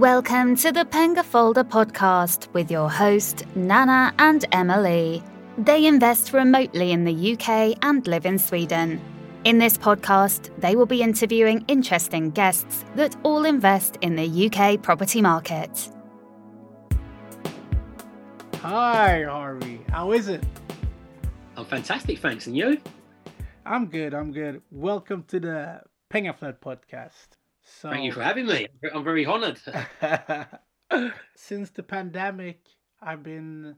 Welcome to the Pengaflödet podcast with your host, Nana and Emily. They invest remotely in the UK and live in Sweden. In this podcast, they will be interviewing interesting guests that all invest in the UK property market. Hi, Harvey. How is it? I'm fantastic, thanks. And you? I'm good. I'm good. Welcome to the Pengaflödet podcast. So, Thank you for having me. I'm very honored. Since the pandemic, I've been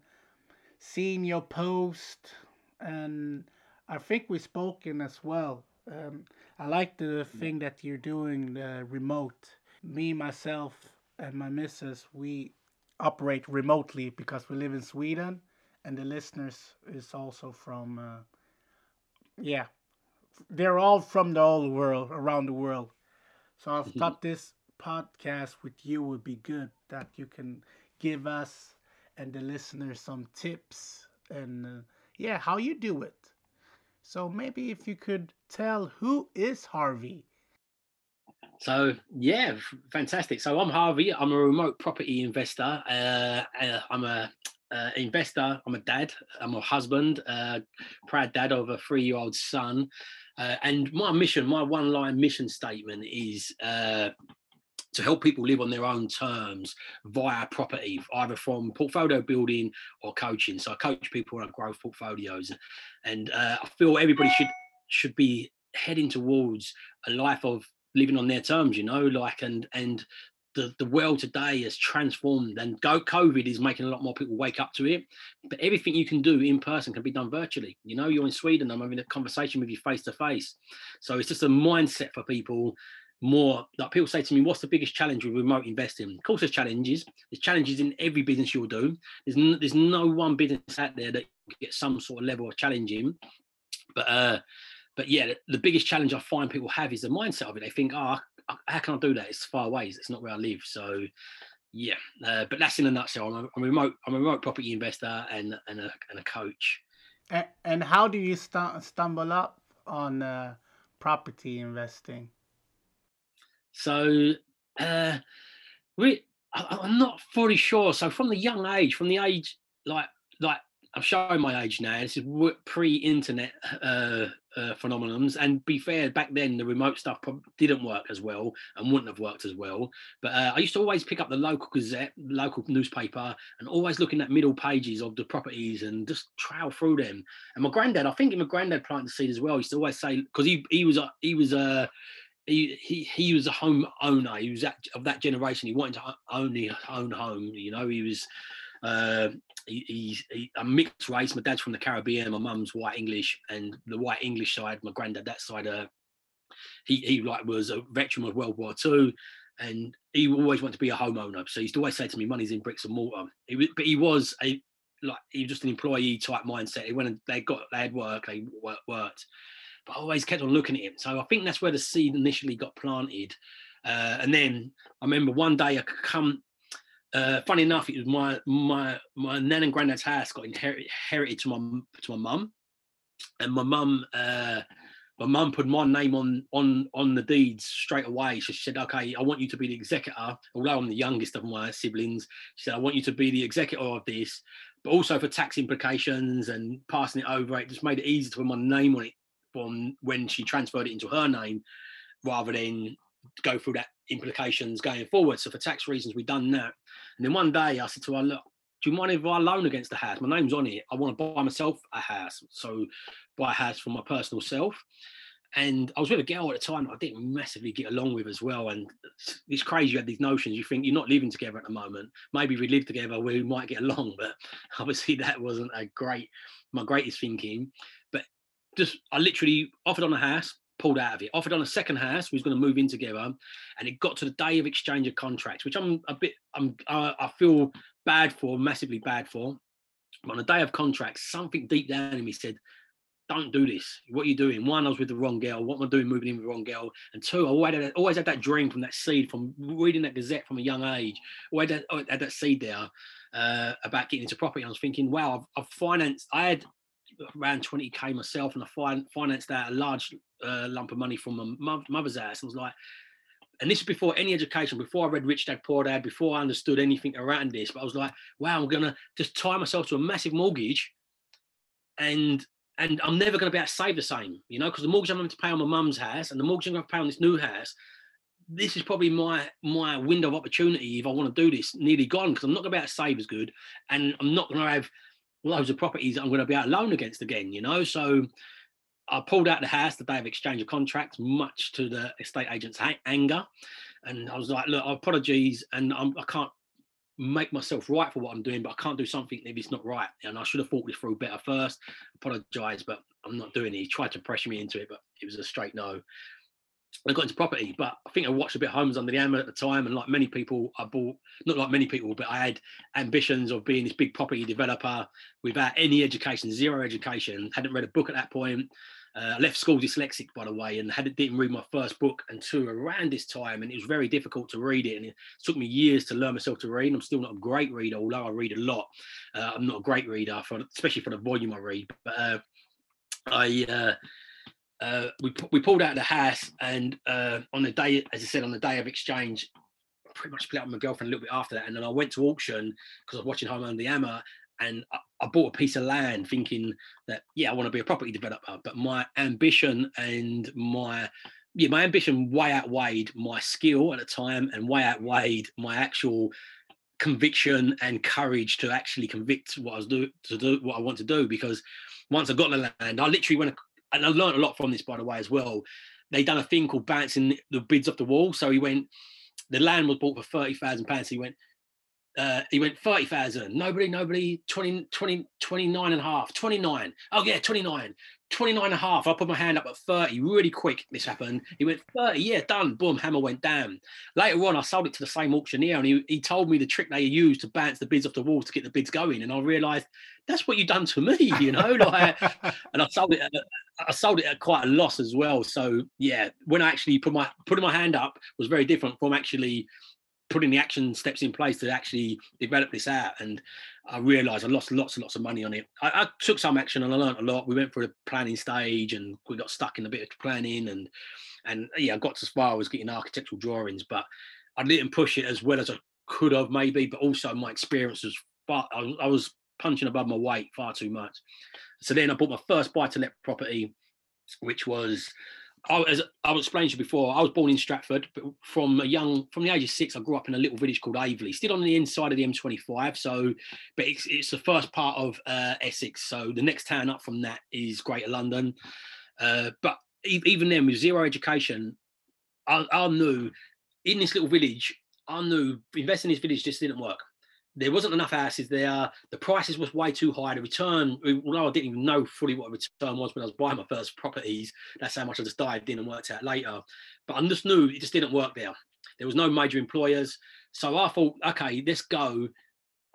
seeing your post, and I think we've spoken as well. Um, I like the thing that you're doing, the remote. Me, myself, and my missus, we operate remotely because we live in Sweden, and the listeners is also from, uh, yeah, they're all from the whole world, around the world. So I mm-hmm. thought this podcast with you would be good that you can give us and the listeners some tips and uh, yeah, how you do it. So maybe if you could tell who is Harvey. So yeah, fantastic. So I'm Harvey. I'm a remote property investor. Uh, uh I'm a uh, investor. I'm a dad. I'm a husband, uh, proud dad of a three-year-old son. Uh, and my mission, my one-line mission statement is uh, to help people live on their own terms via property, either from portfolio building or coaching. So I coach people on growth portfolios, and uh, I feel everybody should should be heading towards a life of living on their terms. You know, like and and the, the world today has transformed and go covid is making a lot more people wake up to it but everything you can do in person can be done virtually. You know you're in sweden i'm having a conversation with you face to face so it's just a mindset for people more like people say to me what's the biggest challenge with remote investing? Of course there's challenges. There's challenges in every business you'll do. There's no, there's no one business out there that get some sort of level of challenge in but uh but yeah the biggest challenge i find people have is the mindset of it. They think oh how can I do that? It's far away. It's not where I live. So yeah, uh, but that's in a nutshell. I'm a, I'm a remote. I'm a remote property investor and and a and a coach. And, and how do you start stumble up on uh, property investing? So uh, we, I, I'm not fully sure. So from the young age, from the age like like I'm showing my age now. This is pre-internet uh, uh, phenomenons, and be fair, back then the remote stuff didn't work as well and wouldn't have worked as well. But uh, I used to always pick up the local gazette, local newspaper, and always looking at middle pages of the properties and just trail through them. And my granddad, I think my granddad planted the seed as well. He used to always say because he he was a he was a he, he he was a home owner. He was that, of that generation. He wanted to own his own home. You know, he was uh, he, he's he, a mixed race. My dad's from the Caribbean. My mum's white English, and the white English side, my granddad that side, uh, he he like was a veteran of World War Two, and he always wanted to be a homeowner. So he used to always say to me, "Money's in bricks and mortar." He was, but he was a like he was just an employee type mindset. He went and they got they had work, they worked, but I always kept on looking at him. So I think that's where the seed initially got planted. Uh, and then I remember one day I could come uh, funny enough, it was my my my nan and granddad's house got inherited to my to my mum, and my mum uh, my mum put my name on on on the deeds straight away. She said, "Okay, I want you to be the executor." Although I'm the youngest of my siblings, she said, "I want you to be the executor of this, but also for tax implications and passing it over. It just made it easy to put my name on it from when she transferred it into her name, rather than go through that implications going forward. So for tax reasons, we've done that. And then one day I said to her, look, do you mind if I loan against the house? My name's on it. I want to buy myself a house. So buy a house for my personal self. And I was with a girl at the time I didn't massively get along with as well. And it's crazy you had these notions. You think you're not living together at the moment. Maybe we live together, we might get along. But obviously that wasn't a great, my greatest thinking. But just I literally offered on a house, pulled out of it. Offered on a second house, we was going to move in together, and it got to the day of exchange of contracts, which I'm a bit, I'm, I, I feel bad for, massively bad for. But on the day of contracts, something deep down in me said, "Don't do this. What are you doing?" One, I was with the wrong girl. What am I doing, moving in with the wrong girl? And two, I always had, always had that dream from that seed, from reading that Gazette from a young age. Always had, had that seed there uh, about getting into property. I was thinking, wow, I've, I've financed. I had around 20k myself and I fin- financed out a large uh, lump of money from my mother's house. And I was like, and this is before any education, before I read Rich Dad Poor Dad, before I understood anything around this. But I was like, wow, I'm gonna just tie myself to a massive mortgage, and and I'm never gonna be able to save the same, you know, because the mortgage I'm going to pay on my mum's house and the mortgage I'm going to pay on this new house. This is probably my my window of opportunity if I want to do this nearly gone because I'm not to be able to save as good, and I'm not to have loads of properties I'm going to be out loan against again, you know. So I pulled out the house the day of exchange of contracts, much to the estate agent's anger. And I was like, look, apologies, and I'm, I can not make myself right for what I'm doing, but I can't do something if it's not right. And I should have thought this through better first. Apologize, but I'm not doing it. He tried to pressure me into it, but it was a straight no. I got into property, but I think I watched a bit of Homes Under the Hammer at the time, and like many people, I bought not like many people, but I had ambitions of being this big property developer without any education, zero education. Hadn't read a book at that point. Uh, I left school dyslexic, by the way, and had didn't read my first book until around this time, and it was very difficult to read it, and it took me years to learn myself to read. I'm still not a great reader, although I read a lot. Uh, I'm not a great reader, for, especially for the volume I read. But uh, I uh, we we pulled out of the house, and uh, on the day, as I said, on the day of exchange, pretty much split up with my girlfriend a little bit after that, and then I went to auction because I was watching Home Under the Hammer, and I, I, bought a piece of land thinking that yeah i want to be a property developer but my ambition and my yeah my ambition way outweighed my skill at the time and way outweighed my actual conviction and courage to actually convict what i was do to do what i want to do because once i got the land i literally went and i learned a lot from this by the way as well. They done a thing called bouncing the bids off the wall. So he went the land was bought for 30,000 pounds. He went uh, he went 30,000. Nobody, nobody, 20, 20, 29 and a half, 29. Oh, yeah, 29, 29 and a half. I put my hand up at 30 really quick. This happened. He went 30. Yeah, done. Boom, hammer went down. Later on, I sold it to the same auctioneer and he, he told me the trick they used to bounce the bids off the wall to get the bids going. And I realized that's what you've done to me, you know? like, and I sold it. At, I sold it at quite a loss as well. So yeah, when I actually put my putting my hand up was very different from actually putting the action steps in place to actually develop this out. And I realized I lost lots and lots of money on it. I, I, took some action and I learned a lot. We went through the planning stage and we got stuck in a bit of planning and and yeah, I got to as far as getting architectural drawings, but I didn't push it as well as I could have maybe. But also my experience was far. I, I was punching above my weight far too much. So then I bought my first buy to let property, which was I, as I was explaining to you before, I was born in Stratford, but from a young, from the age of six, I grew up in a little village called Aveley, still on the inside of the M25. So, but it's, it's the first part of uh, Essex. So the next town up from that is Greater London. Uh, but even then, with zero education, I, I knew in this little village, I knew investing in this village just didn't work there wasn't enough houses there. The prices was way too high. The return, although I didn't even know fully what a return was when I was buying my first properties, that's how much I just dived in and worked out later. But I just knew it just didn't work there. There was no major employers. So I thought, okay, let's go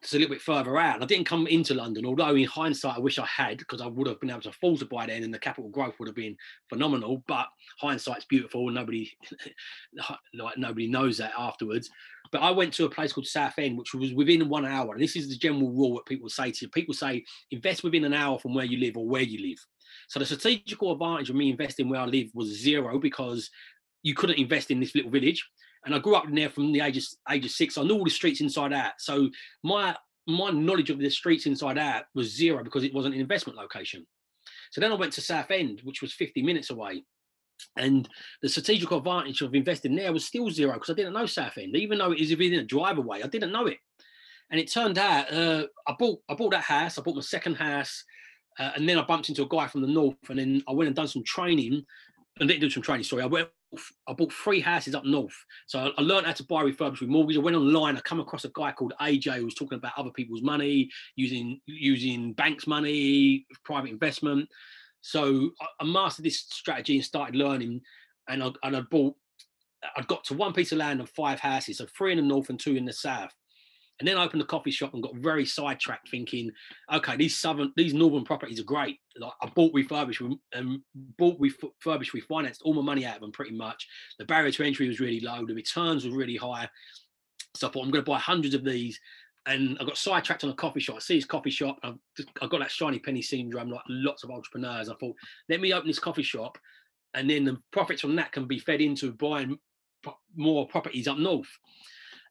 it's a little bit further out. I didn't come into London, although in hindsight, I wish I had because I would have been able to afford to buy then, and the capital growth would have been phenomenal. But hindsight's beautiful, nobody like nobody knows that afterwards. But I went to a place called Southend, which was within one hour. And this is the general rule that people say to you. People say invest within an hour from where you live or where you live. So the strategical advantage of me investing where I live was zero because you couldn't invest in this little village and I grew up in there from the age of, age of six. I knew all the streets inside out. So my my knowledge of the streets inside out was zero because it wasn't an investment location. So then I went to Southend, which was 50 minutes away. And the strategic advantage of investing there was still zero because I didn't know Southend, even though it is within a drive away. I didn't know it. And it turned out uh, I bought I bought that house. I bought my second house, uh, and then I bumped into a guy from the north. And then I went and done some training. And didn't do some training. Sorry, I went I bought three houses up north. So I, I learned how to buy refurbished with mortgage. I went online. I come across a guy called AJ who was talking about other people's money, using using banks' money, private investment. So I, mastered this strategy and started learning. And I, and I bought, I got to one piece of land and five houses, so three in the north and two in the south. And then I opened a coffee shop and got very sidetracked, thinking, okay, these southern, these northern properties are great. Like I bought refurbished and um, bought refurbished, refinanced all my money out of them pretty much. The barrier to entry was really low, the returns were really high. So I thought I'm going to buy hundreds of these. And I got sidetracked on a coffee shop. I see this coffee shop. I've, I've got that shiny penny syndrome, like lots of entrepreneurs. I thought, let me open this coffee shop, and then the profits from that can be fed into buying more properties up north.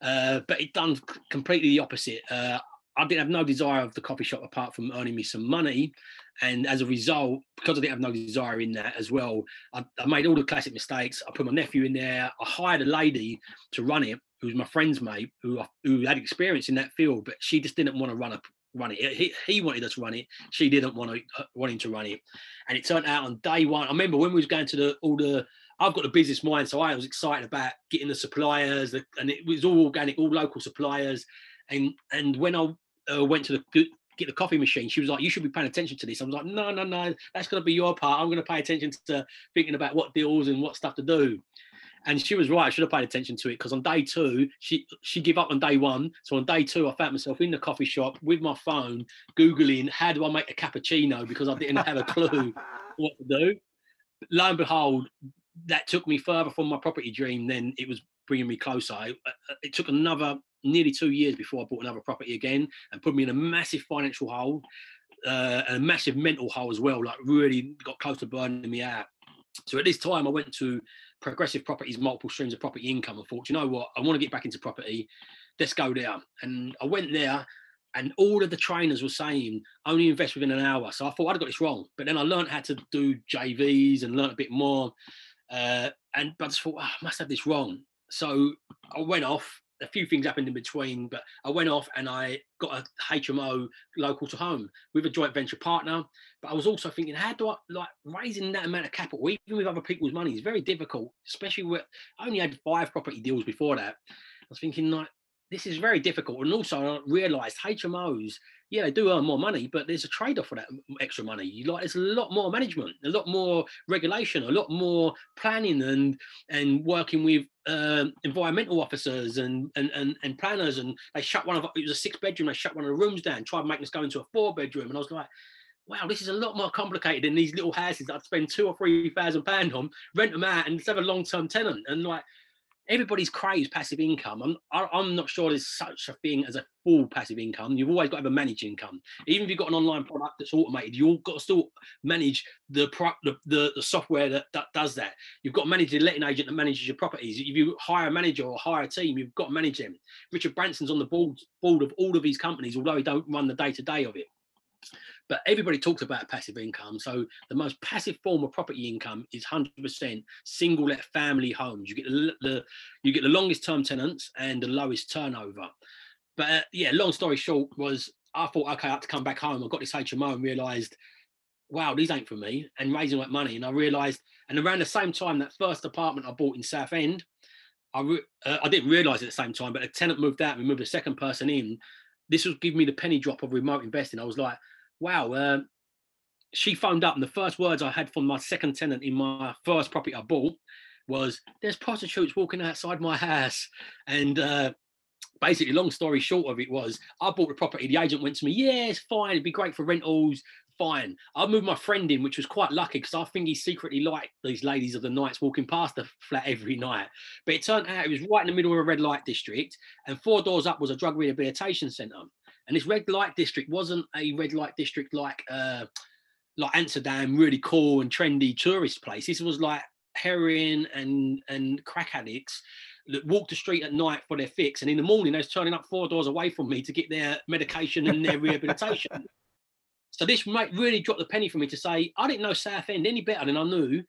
Uh, but it done completely the opposite. Uh, I didn't have no desire of the coffee shop apart from earning me some money. And as a result, because I didn't have no desire in that as well, I, I, made all the classic mistakes. I put my nephew in there. I hired a lady to run it, who was my friend's mate, who who had experience in that field, but she just didn't want to run a run it. He, he wanted us to run it. She didn't want to uh, want him to run it. And it turned out on day one. I remember when we was going to the all the. I've got the business mind, so I was excited about getting the suppliers, and it was all organic, all local suppliers. And and when I uh, went to the get the coffee machine, she was like, "You should be paying attention to this." I was like, "No, no, no, that's going to be your part. I'm going to pay attention to thinking about what deals and what stuff to do." And she was right. I should have paid attention to it because on day two, she she gave up on day one. So on day two, I found myself in the coffee shop with my phone, googling how do I make a cappuccino because I didn't have a clue what to do. Lo and behold, that took me further from my property dream than it was bringing me closer. It, uh, it took another nearly two years before I bought another property again and put me in a massive financial hole uh, and a massive mental hole as well. Like really got close to burning me out. So at this time, I went to Progressive Properties, multiple streams of property income, and thought, you know what, I want to get back into property. Let's go there. And I went there, and all of the trainers were saying only invest within an hour. So I thought I'd got this wrong. But then I learned how to do JVs and learned a bit more. Uh, and but I just thought, oh, I must have this wrong. So I went off a few things happened in between, but I went off and I got a HMO local to home with a joint venture partner. But I was also thinking, how do I like raising that amount of capital, even with other people's money, is very difficult, especially with I only had five property deals before that. I was thinking like this is very difficult. And also I realized HMOs yeah, they do earn more money, but there's a trade-off for that extra money. You like, there's a lot more management, a lot more regulation, a lot more planning, and and working with uh, environmental officers and, and and and planners. And they shut one of it was a six-bedroom. They shut one of the rooms down, tried to make us go into a four-bedroom, and I was like. Wow, this is a lot more complicated than these little houses I'd spend two or three thousand pound on, rent them out, and have a long-term tenant. And like, everybody's craves passive income. I'm I'm not sure there's such a thing as a full passive income. You've always got to have a managed income. Even if you've got an online product that's automated, you've got to still manage the pro, the, the, the software that, that does that. You've got to manage the letting agent that manages your properties. If you hire a manager or hire a team, you've got to manage them. Richard Branson's on the board board of all of these companies, although he don't run the day to day of it. But everybody talks about passive income. So the most passive form of property income is 100% single let family homes. You get the, the you get the longest term tenants and the lowest turnover. But uh, yeah, long story short was I thought, okay, I have to come back home. I got this HMO and realised, wow, these ain't for me. And raising that money, and I realised, and around the same time, that first apartment I bought in Southend, I re- uh, I didn't realise at the same time, but a tenant moved out. We moved a second person in. This was giving me the penny drop of remote investing. I was like, wow, uh, she phoned up, and the first words I had from my second tenant in my first property I bought was, "There's prostitutes walking outside my house," and uh, basically, long story short of it was, I bought the property. The agent went to me, "Yeah, it's fine. It'd be great for rentals." Fine. I moved my friend in, which was quite lucky because I think he secretly liked these ladies of the nights walking past the flat every night. But it turned out it was right in the middle of a red light district, and four doors up was a drug rehabilitation centre. And this red light district wasn't a red light district like uh, like Amsterdam, really cool and trendy tourist place. This was like heroin and and crack addicts that walk the street at night for their fix, and in the morning they was turning up four doors away from me to get their medication and their rehabilitation. So this might really drop the penny for me to say I didn't know Southend any better than I knew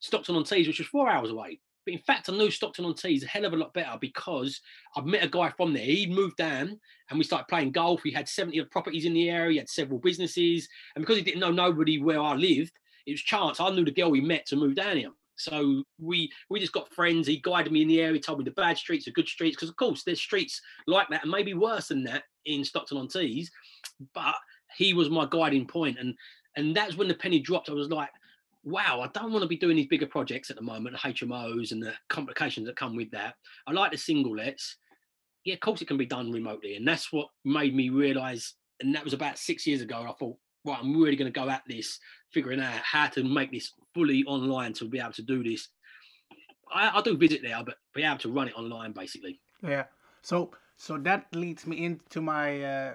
Stockton on Tees, which was four hours away. But in fact, I knew Stockton on Tees a hell of a lot better because I've met a guy from there. He'd moved down and we started playing golf. We had 70 properties in the area, he had several businesses. And because he didn't know nobody where I lived, it was chance. I knew the girl we met to move down here. So we we just got friends. He guided me in the area, told me the bad streets, the good streets, because of course there's streets like that and maybe worse than that in Stockton on Tees. But he was my guiding point, and and that's when the penny dropped. I was like, wow, I don't want to be doing these bigger projects at the moment, the HMOs and the complications that come with that. I like the single lets. Yeah, of course it can be done remotely. And that's what made me realize, and that was about six years ago. I thought, right, I'm really going to go at this, figuring out how to make this fully online to be able to do this. I, I do visit there, but be able to run it online basically. Yeah. So so that leads me into my uh,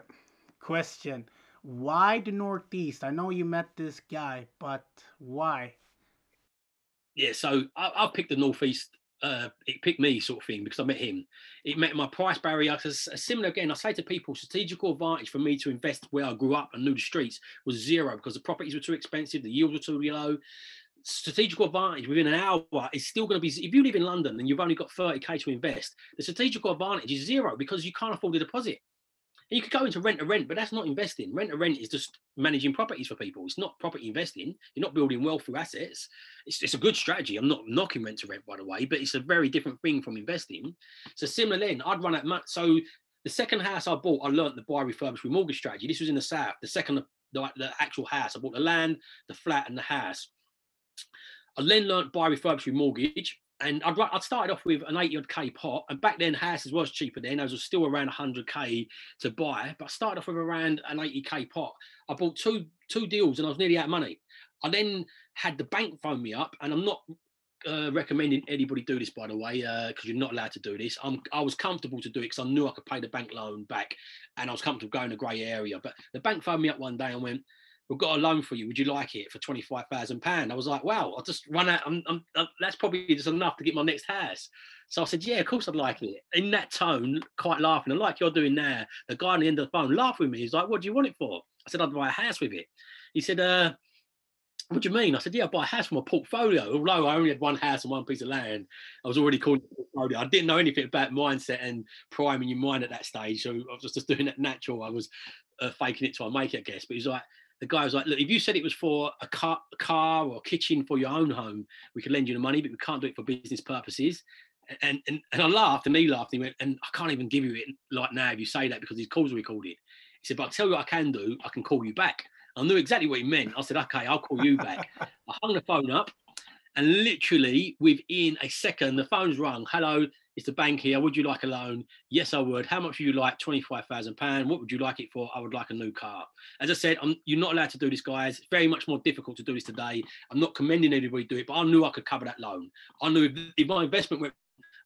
question why the Northeast? I know you met this guy, but why? Yeah, so I, have picked the Northeast uh, it picked me sort of thing because I met him. It met my price barrier. Because similar again, I say to people, strategical advantage for me to invest where I grew up and knew the streets was zero because the properties were too expensive, the yields were too low. Strategical advantage within an hour is still going to be. If you live in London and you've only got 30k to invest, the strategical advantage is zero because you can't afford the deposit. You could go into rent to rent, but that's not investing. Rent to rent is just managing properties for people. It's not property investing. You're not building wealth through assets. It's, it's a good strategy. I'm not knocking rent to rent, by the way, but it's a very different thing from investing. So similar then, I'd run at much. So the second house I bought, I learned the buy refurbish remortgage strategy. This was in the south. The second, the, the actual house, I bought the land, the flat, and the house. I then learned buy refurbish remortgage and I'd, I'd started off with an 80 odd K pot, and back then houses was cheaper then. Those were still around 100K to buy, but I started off with around an 80K pot. I bought two two deals and I was nearly out of money. I then had the bank phone me up, and I'm not uh, recommending anybody do this, by the way, because uh, you're not allowed to do this. I'm, I was comfortable to do it because I knew I could pay the bank loan back, and I was comfortable going to grey area. But the bank phoned me up one day and went, we've got a loan for you. Would you like it for twenty five thousand pound? I was like, wow, I'll just run out. I'm, I'm, I'm, that's probably just enough to get my next house. So I said, yeah, of course I'd like it. In that tone, quite laughing, and like you're doing now, the guy on the end of the phone laughed with me. He's like, what do you want it for? I said, I'd buy a house with it. He said, uh, what do you mean? I said, yeah, I buy a house from a portfolio. Although I only had one house and one piece of land, I was already calling it portfolio. I didn't know anything about mindset and priming your mind at that stage. So I was just doing that natural. I was uh, faking it till I make it, I guess. But he's like, the guy was like, look, if you said it was for a car, a car or a kitchen for your own home, we could lend you the money, but we can't do it for business purposes. And and, and I laughed and he laughed and he went, and I can't even give you it like now if you say that because his calls are recorded. He said, but I'll tell you what I can do, I can call you back. I knew exactly what he meant. I said, okay, I'll call you back. I hung the phone up and literally within a second, the phone's rung. Hello, it's the bank here. Would you like a loan? Yes, I would. How much would you like? £25,000. What would you like it for? I would like a new car. As I said, I'm, you're not allowed to do this, guys. It's very much more difficult to do this today. I'm not commending anybody do it, but I knew I could cover that loan. I knew if, if my investment went,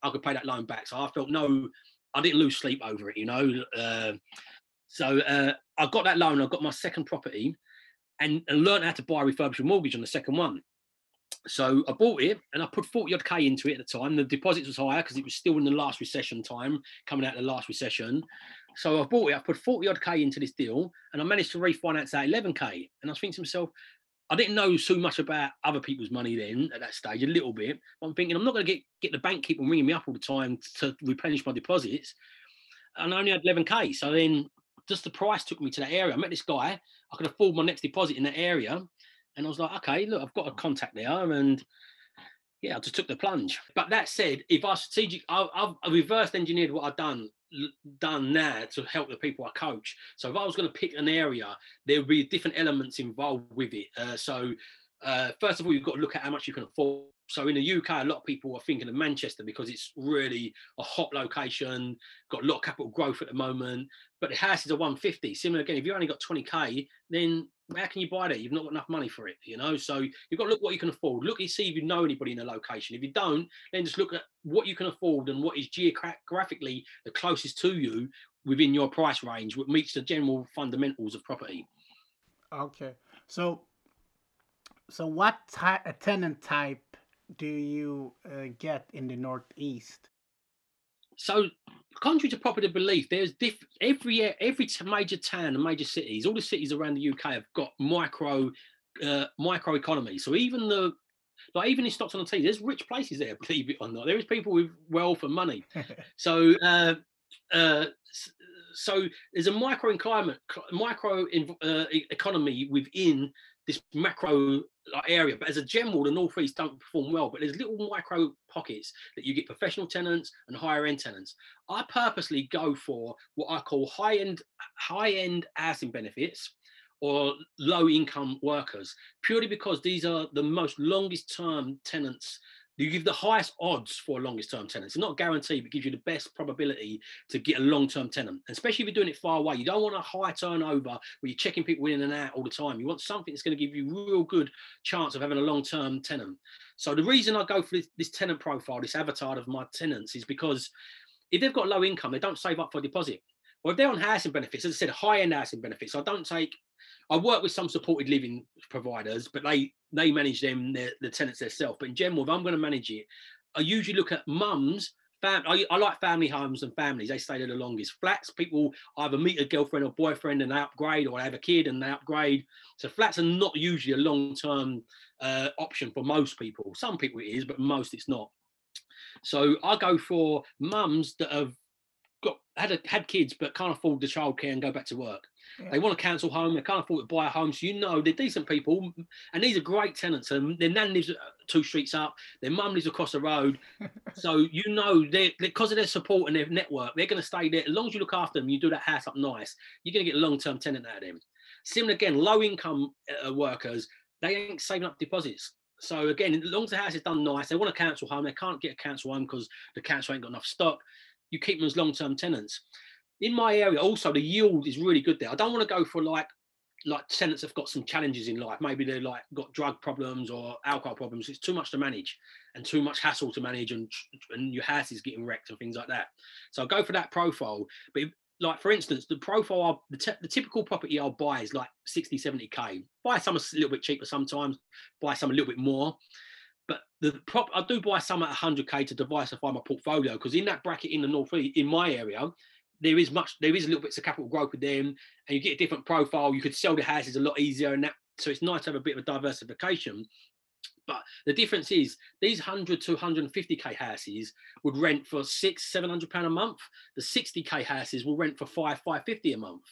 I could pay that loan back. So I felt no, I didn't lose sleep over it, you know. Uh, so uh, I got that loan. I got my second property and, and learned how to buy a refurbished mortgage on the second one. So I bought it and I put 40 odd K into it at the time. The deposits was higher because it was still in the last recession time, coming out of the last recession. So I bought it, I put 40 odd K into this deal and I managed to refinance that 11K. And I was thinking to myself, I didn't know so much about other people's money then at that stage, a little bit. But I'm thinking I'm not going to get, get the bank keep on ringing me up all the time to replenish my deposits. And I only had 11K. So then just the price took me to that area. I met this guy. I could afford my next deposit in that area. And I was like, okay, look, I've got a contact there, and yeah, I just took the plunge. But that said, if I strategic, I, I've, reversed engineered what I've done done now to help the people I coach. So if I was going to pick an area, there would be different elements involved with it. Uh, so uh, first of all, you've got to look at how much you can afford. So in the UK, a lot of people are thinking of Manchester because it's really a hot location, got a lot of capital growth at the moment. But the house is a 150. Similar again, if you only got 20k, then how can you buy that? You've not got enough money for it, you know. So you've got to look what you can afford. Look and see if you know anybody in the location. If you don't, then just look at what you can afford and what is geographically the closest to you within your price range, what meets the general fundamentals of property. Okay, so so what a tenant type do you uh, get in the northeast? So contrary to popular belief, there's diff- every every major town and major cities, all the cities around the UK have got micro uh, micro economy. So even the like even in Stockton on Tees, there's rich places there, believe it or not. There is people with wealth and money. so uh, uh, so there's a micro climate, micro uh, economy within this macro area. But as a general, the northeast don't perform well. But there's little micro pockets that you get professional tenants and higher end tenants. I purposely go for what I call high end high end housing benefits or low income workers purely because these are the most longest term tenants you give the highest odds for a longest term tenant. It's not guaranteed, but gives you the best probability to get a long term tenant. And especially if you're doing it far away, you don't want a high turnover where you're checking people in and out all the time. You want something that's going to give you real good chance of having a long term tenant. So the reason I go for this, this tenant profile, this avatar of my tenants, is because if they've got low income, they don't save up for a deposit. Or if they're on housing benefits, as I said, high end housing benefits, I don't take I work with some supported living providers, but they they manage them the tenants themselves. But in general, if I'm going to manage it, I usually look at mums. Fam- I, I like family homes and families. They stay there the longest. Flats, people either meet a girlfriend or boyfriend and they upgrade, or they have a kid and they upgrade. So flats are not usually a long-term uh, option for most people. Some people it is, but most it's not. So I go for mums that have had a, had kids but can't afford the childcare and go back to work. Yeah. They want to cancel home. They can't afford to buy a home. So you know they're decent people, and these are great tenants. And their nan lives uh, two streets up. Their mum lives across the road. so you know they because of their support and their network, they're going to stay there as long as you look after them. You do that house up nice. You're going to get a long term tenant out of them. Similar again, low income uh, workers. They ain't saving up deposits. So again, as long as the house is done nice, they want a council home. They can't get a council home because the council ain't got enough stock. You keep them as long term tenants. In my area also the yield is really good there. I don't want to go for like like tenants have got some challenges in life. Maybe they're like got drug problems or alcohol problems. It's too much to manage and too much hassle to manage and and your house is getting wrecked and things like that. So i go for that profile. But if, like for instance the profile the, t- the typical property i'll buy is like 60 70k buy some a little bit cheaper sometimes buy some a little bit more but the prop I do buy some at 100k to diversify my portfolio because in that bracket in the north East, in my area there is much there is a little bits of capital growth with them and you get a different profile. You could sell the houses a lot easier and that so it's nice to have a bit of a diversification. But the difference is these 100 to 150k houses would rent for six 700 pound a month. The 60k houses will rent for five 550 a month.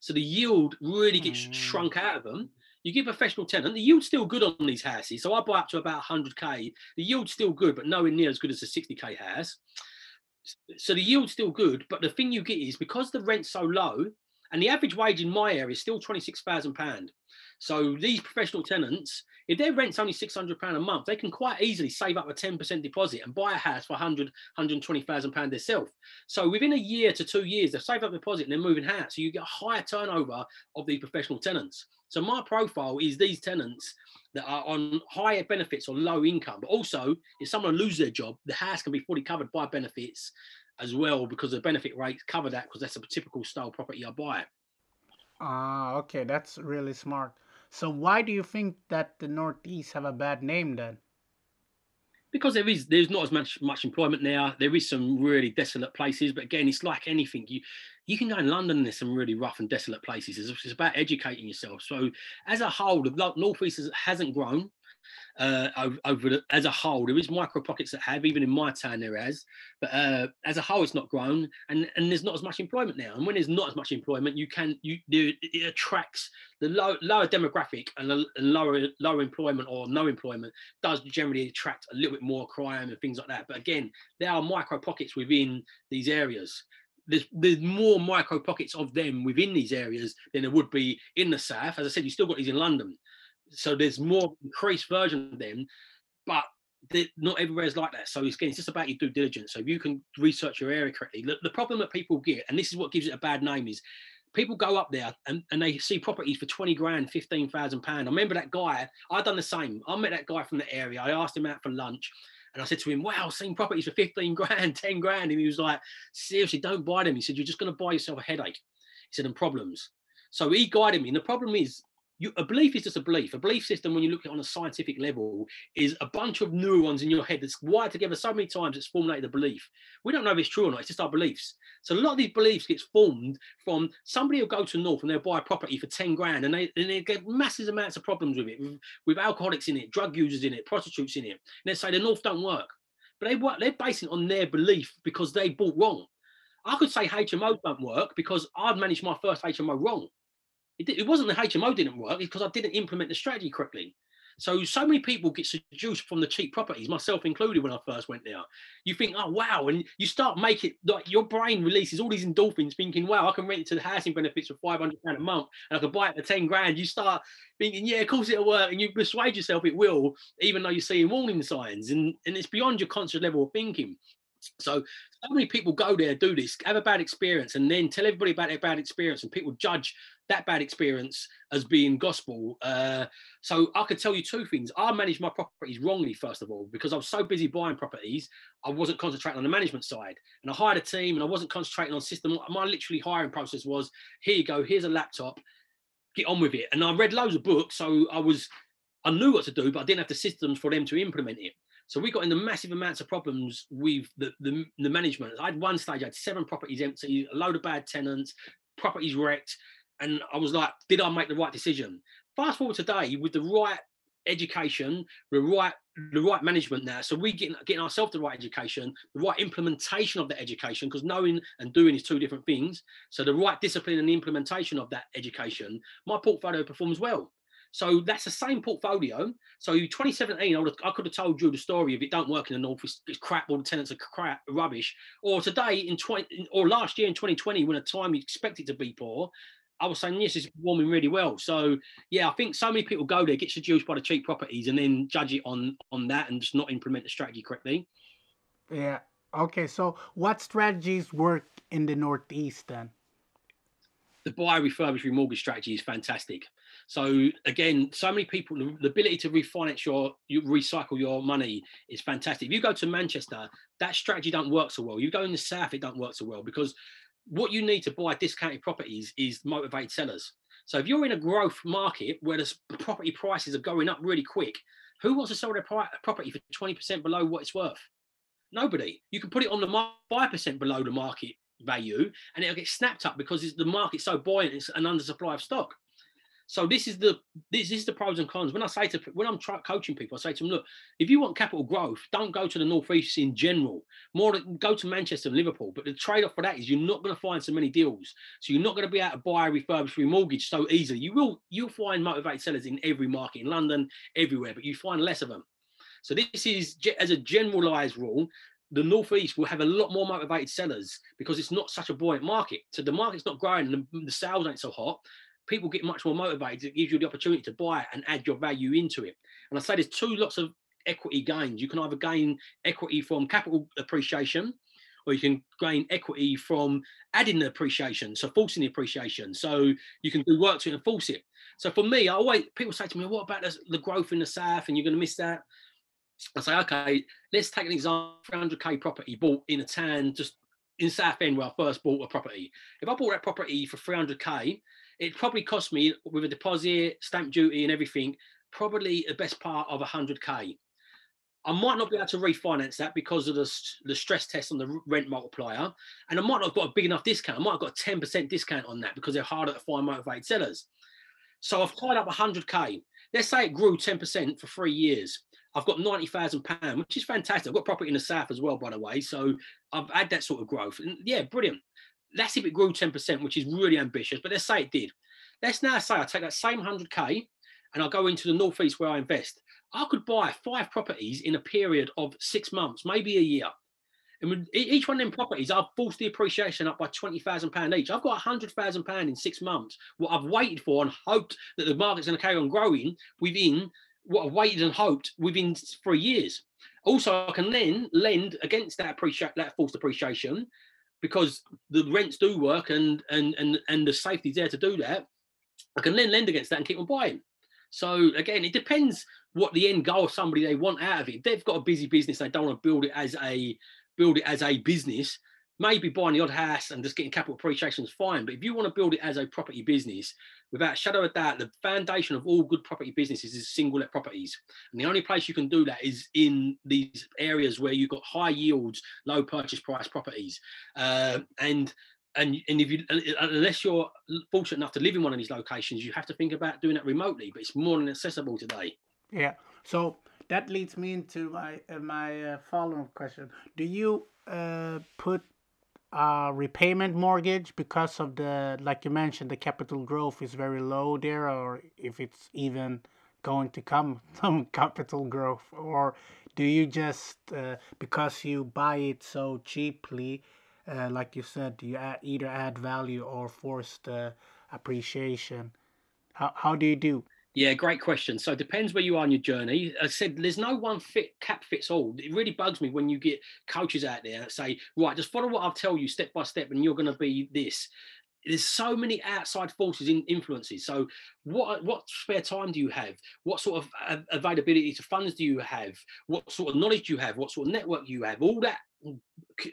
So the yield really gets mm. shrunk out of them you give a professional tenant the yield's still good on these houses so i buy up to about 100k the yield's still good but nowhere near as good as a 60k house so the yield's still good, but the thing you get is because the rent's so low, and the average wage in my area is still twenty six thousand pound. So these professional tenants, if their rent's only six hundred pound a month, they can quite easily save up a ten percent deposit and buy a house for 100, 120,000 pound themselves. So within a year to two years, they've saved up a deposit and they're moving house. So you get a higher turnover of the professional tenants. So my profile is these tenants that are on higher benefits or low income. But also, if someone loses their job, the house can be fully covered by benefits as well because the benefit rates cover that because that's a typical style property I buy. Ah, uh, okay, that's really smart. So why do you think that the Northeast have a bad name then? Because there is there's not as much much employment now. There is some really desolate places, but again, it's like anything. You you can go in London there's some really rough and desolate places. It's, it's about educating yourself. So as a whole, the Northeast hasn't grown uh, over, as a whole. There is micro pockets that have, even in my town there has, but uh, as a whole, it's not grown, and and there's not as much employment now. And when there's not as much employment, you can you do it attracts the low, lower demographic and, the, lower lower employment or no employment does generally attract a little bit more crime and things like that. But again, there are micro pockets within these areas there's there's more micro pockets of them within these areas than there would be in the south. As I said, you still got these in London, so there's more increased version of them, but not everywhere is like that. So it's, again, it's just about your due diligence. So if you can research your area correctly, the, the problem that people get, and this is what gives it a bad name, is people go up there and, and they see properties for 20 grand, 15,000 pound. I remember that guy, I done the same. I met that guy from the area. I asked him out for lunch and I said to him, wow, seen properties for 15 grand, 10 grand. And he was like, seriously, don't buy them. He said, you're just going to buy yourself a headache. He said, and problems. So he guided me. And the problem is, you, a belief is just a belief. A belief system, when you look at it on a scientific level, is a bunch of neurons in your head that's wired together so many times it's formulated a belief. We don't know if it's true or not. It's just our beliefs. So a lot of these beliefs gets formed from somebody will go to North and they'll buy a property for 10 grand and they, and they get massive amounts of problems with it, with, with alcoholics in it, drug users in it, prostitutes in it. And they say the North don't work. But they they're basing it on their belief because they bought wrong. I could say HMO don't work because I've managed my first HMO wrong. It, it wasn't the HMO didn't work, it's because I didn't implement the strategy correctly. So so many people get seduced from the cheap properties, myself included when I first went there. You think, oh wow, and you start making like your brain releases all these endorphins, thinking, wow, I can rent it to the housing benefits for five hundred pound a month, and I can buy it for ten grand. You start thinking, yeah, of course it'll work, and you persuade yourself it will, even though you're seeing warning signs, and and it's beyond your conscious level of thinking. So, so many people go there, do this, have a bad experience, and then tell everybody about their bad experience, and people judge that bad experience as being gospel. Uh, so I could tell you two things. I managed my properties wrongly, first of all, because I was so busy buying properties, I wasn't concentrating on the management side. And I hired a team and I wasn't concentrating on system. My literally hiring process was here you go, here's a laptop, get on with it. And I read loads of books, so I was I knew what to do, but I didn't have the systems for them to implement it. So we got into massive amounts of problems with the, the, the management. I had one stage, I had seven properties empty, a load of bad tenants, properties wrecked. And I was like, did I make the right decision? Fast forward today with the right education, the right the right management now. So we getting getting ourselves the right education, the right implementation of that education, because knowing and doing is two different things. So the right discipline and the implementation of that education, my portfolio performs well. So that's the same portfolio. So 2017, I, have, I could have told you the story if it don't work in the north, it's, it's crap, all the tenants are crap, rubbish. Or today in 20, or last year in 2020, when a time you expect it to be poor, I was saying yes, it's performing really well. So yeah, I think so many people go there, get seduced by the cheap properties, and then judge it on on that and just not implement the strategy correctly. Yeah. Okay. So what strategies work in the Northeast then? The buy, refurbish, remortgage strategy is fantastic. So again, so many people, the ability to refinance your, you recycle your money is fantastic. If you go to Manchester, that strategy don't work so well. You go in the south, it don't work so well because what you need to buy discounted properties is motivated sellers. So if you're in a growth market where the property prices are going up really quick, who wants to sell their property for 20% below what it's worth? Nobody. You can put it on the 5% below the market value and it'll get snapped up because the market's so buoyant, it's an undersupply of stock. So this is the this is the pros and cons. When I say to when I'm try, coaching people, I say to them, look, if you want capital growth, don't go to the northeast in general. More go to Manchester and Liverpool. But the trade-off for that is you're not going to find so many deals. So you're not going to be able to buy a refurbished remortgage so easily. You will you'll find motivated sellers in every market in London, everywhere, but you find less of them. So this is as a generalized rule. The northeast will have a lot more motivated sellers because it's not such a buoyant market. So the market's not growing, the, the sales ain't so hot people get much more motivated. It gives you the opportunity to buy it and add your value into it. And I say there's two lots of equity gains. You can either gain equity from capital appreciation, or you can gain equity from adding the appreciation, so forcing the appreciation. So you can do work to enforce it. So for me, I always people say to me, "What about the, the growth in the south?" And you're going to miss that. I say, okay, let's take an example: 300k property bought in a town just in Southend where I first bought a property. If I bought that property for 300k, it probably cost me with a deposit, stamp duty, and everything, probably the best part of 100k. I might not be able to refinance that because of the, the stress test on the rent multiplier. And I might not have got a big enough discount. I might have got a 10% discount on that because they're harder to find motivated sellers. So I've tied up 100K. Let's say it grew 10% for three years. I've got £90,000, which is fantastic. I've got property in the south as well, by the way. So I've had that sort of growth. And yeah, brilliant. That's if it grew 10%, which is really ambitious, but let's say it did. Let's now say I take that same 100K and I go into the Northeast where I invest. I could buy five properties in a period of six months, maybe a year. And each one of them properties, I've forced the appreciation up by £20,000 each. I've got £100,000 in six months, what I've waited for and hoped that the market's going to carry on growing within what I've waited and hoped within three years. Also, I can then lend against that appreciate that forced appreciation because the rents do work and and and and the safety's there to do that. I can then lend against that and keep on buying. So again, it depends what the end goal of somebody they want out of it. They've got a busy business, they don't want to build it as a build it as a business maybe buying the odd house and just getting capital appreciation is fine. But if you want to build it as a property business, without shadow of doubt, the foundation of all good property businesses is single let properties. And the only place you can do that is in these areas where you've got high yields, low purchase price properties. Uh, and and and if you unless you're fortunate enough to live in one of these locations, you have to think about doing that remotely. But it's more than accessible today. Yeah. So that leads me into my uh, my uh, follow-up question. Do you uh, put uh, repayment mortgage because of the like you mentioned the capital growth is very low there or if it's even going to come some capital growth or do you just uh, because you buy it so cheaply uh, like you said you add, either add value or force the appreciation? How, how do you do yeah, great question. So it depends where you are in your journey. I said there's no one fit cap fits all. It really bugs me when you get coaches out there that say, right, just follow what I'll tell you step by step, and you're going to be this. There's so many outside forces in influences. So what uh, what spare time do you have? What sort of availability to funds do you have? What sort of knowledge do you have? What sort of network do you have? All that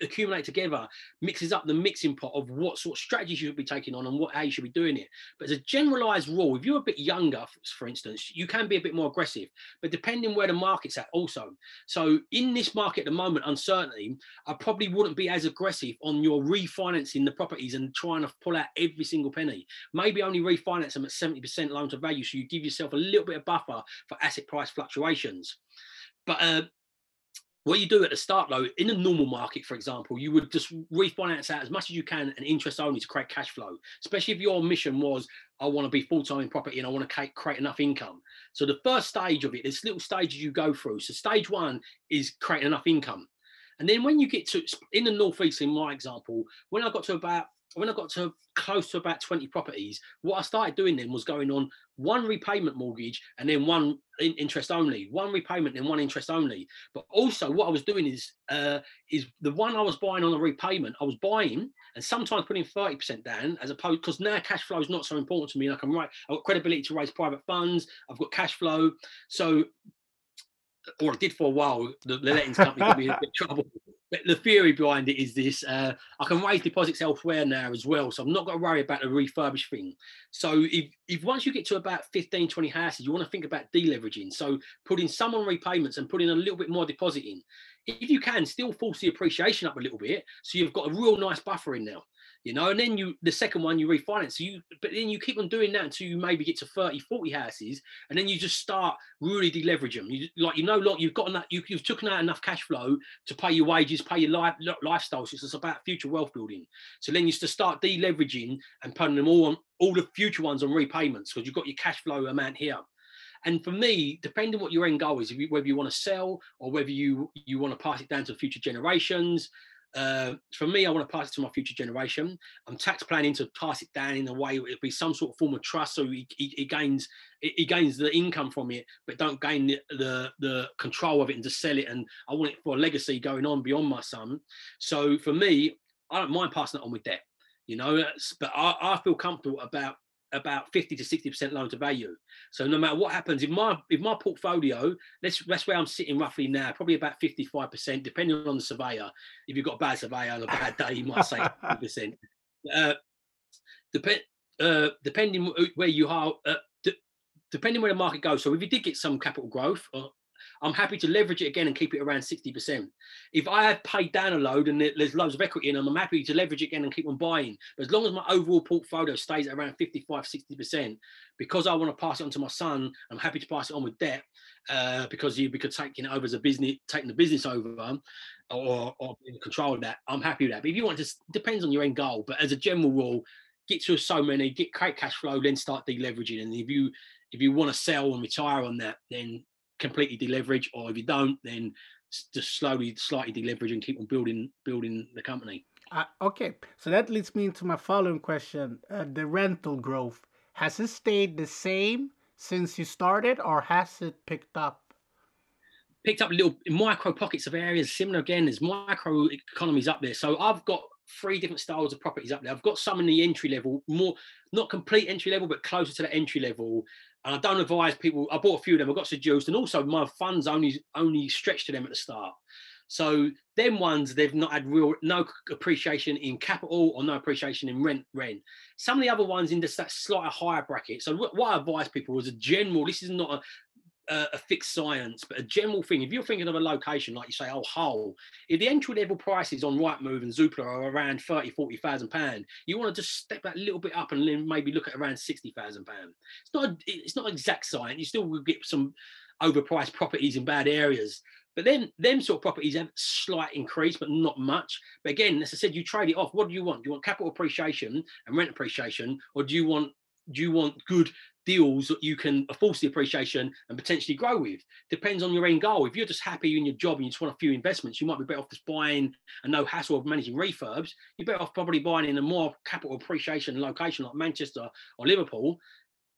accumulate together mixes up the mixing pot of what sort of strategies you should be taking on and what how you should be doing it but as a generalized rule if you're a bit younger for instance you can be a bit more aggressive but depending where the market's at also so in this market at the moment uncertainty i probably wouldn't be as aggressive on your refinancing the properties and trying to pull out every single penny maybe only refinance them at 70% loan to value so you give yourself a little bit of buffer for asset price fluctuations. But uh, what you do at the start though in a normal market for example you would just refinance out as much as you can and interest only to create cash flow especially if your mission was i want to be full-time in property and i want to create enough income. So the first stage of it there's little stages you go through. So stage one is creating enough income. And then when you get to in the northeast in my example when i got to about when I got to close to about 20 properties, what I started doing then was going on one repayment mortgage and then one in interest only, one repayment and one interest only. But also what I was doing is uh, is the one I was buying on a repayment, I was buying and sometimes putting 30% down as opposed because now cash flow is not so important to me. Like I'm right, I've got credibility to raise private funds, I've got cash flow. So or I did for a while, the, the lettings company got me in trouble the theory behind it is this uh, I can raise deposits elsewhere now as well. So I'm not going to worry about the refurbish thing. So if, if once you get to about 15, 20 houses, you want to think about deleveraging. So putting some on repayments and putting a little bit more deposit in. If you can, still force the appreciation up a little bit. So you've got a real nice buffer in now you know, and then you the second one you refinance. So you but then you keep on doing that until you maybe get to 30, 40 houses, and then you just start really deleverage them. You like you know lot you've got enough you, you've taken out enough cash flow to pay your wages, pay your life lifestyle. So it's about future wealth building. So then you to start deleveraging and putting them all on all the future ones on repayments because you've got your cash flow amount here. And for me, depending what your end goal is, you, whether you want to sell or whether you you want to pass it down to future generations, uh, for me, I want to pass it to my future generation. I'm tax planning to pass it down in a way it'll be some sort of form of trust, so he, he, he gains he gains the income from it, but don't gain the, the, the control of it and to sell it. And I want it for a legacy going on beyond my son. So for me, I don't mind passing it on with debt, you know. But I, I feel comfortable about about 50 to 60 percent loan to value. So no matter what happens if my if my portfolio that's that's where i'm sitting roughly now probably about 55 percent depending on the surveyor. If you've got a bad surveyor on a bad day you might say 50 percent. Uh, depend uh, depending where you are uh, de- depending where the market goes. So if you did get some capital growth or I'm happy to leverage it again and keep it around 60%. If I have paid down a load and there's loads of equity in them, I'm happy to leverage it again and keep on buying. But as long as my overall portfolio stays at around 55, 60%, because I want to pass it on to my son, I'm happy to pass it on with debt uh, because you because taking it over as a business, taking the business over or, or in control of that, I'm happy with that. But if you want to, depends on your end goal. But as a general rule, get to so many, get great cash flow, then start deleveraging. And if you if you want to sell and retire on that, then completely deleverage, or if you don't, then just slowly, slightly deleverage and keep on building building the company. Uh, okay, so that leads me into my following question: uh, the rental growth has it stayed the same since you started, or has it picked up? Picked up little micro pockets of areas. Similar again, there's micro economies up there. So I've got three different styles of properties up there. I've got some in the entry level, more not complete entry level, but closer to the entry level. And I don't advise people. I bought a few of them. I got seduced, and also my funds only only stretched to them at the start. So them ones they've not had real no appreciation in capital or no appreciation in rent rent. Some of the other ones in this that slightly higher bracket. So what I advise people as a general, this is not a a, a, fixed science, but a general thing. If you're thinking of a location, like you say, oh, Hull, if the entry level prices on Rightmove and Zoopla are around 30, 40,000 pound, you want to just step that little bit up and then maybe look at around 60,000 pound. It's not, it's not exact science. You still will get some overpriced properties in bad areas. But then them sort of properties have slight increase, but not much. But again, as I said, you trade it off. What do you want? Do you want capital appreciation and rent appreciation, or do you want do you want good deals that you can force the appreciation and potentially grow with. Depends on your end goal. If you're just happy in your job and you just want a few investments, you might be better off just buying a no hassle of managing refurbs. You're better off probably buying in a more capital appreciation location like Manchester or Liverpool.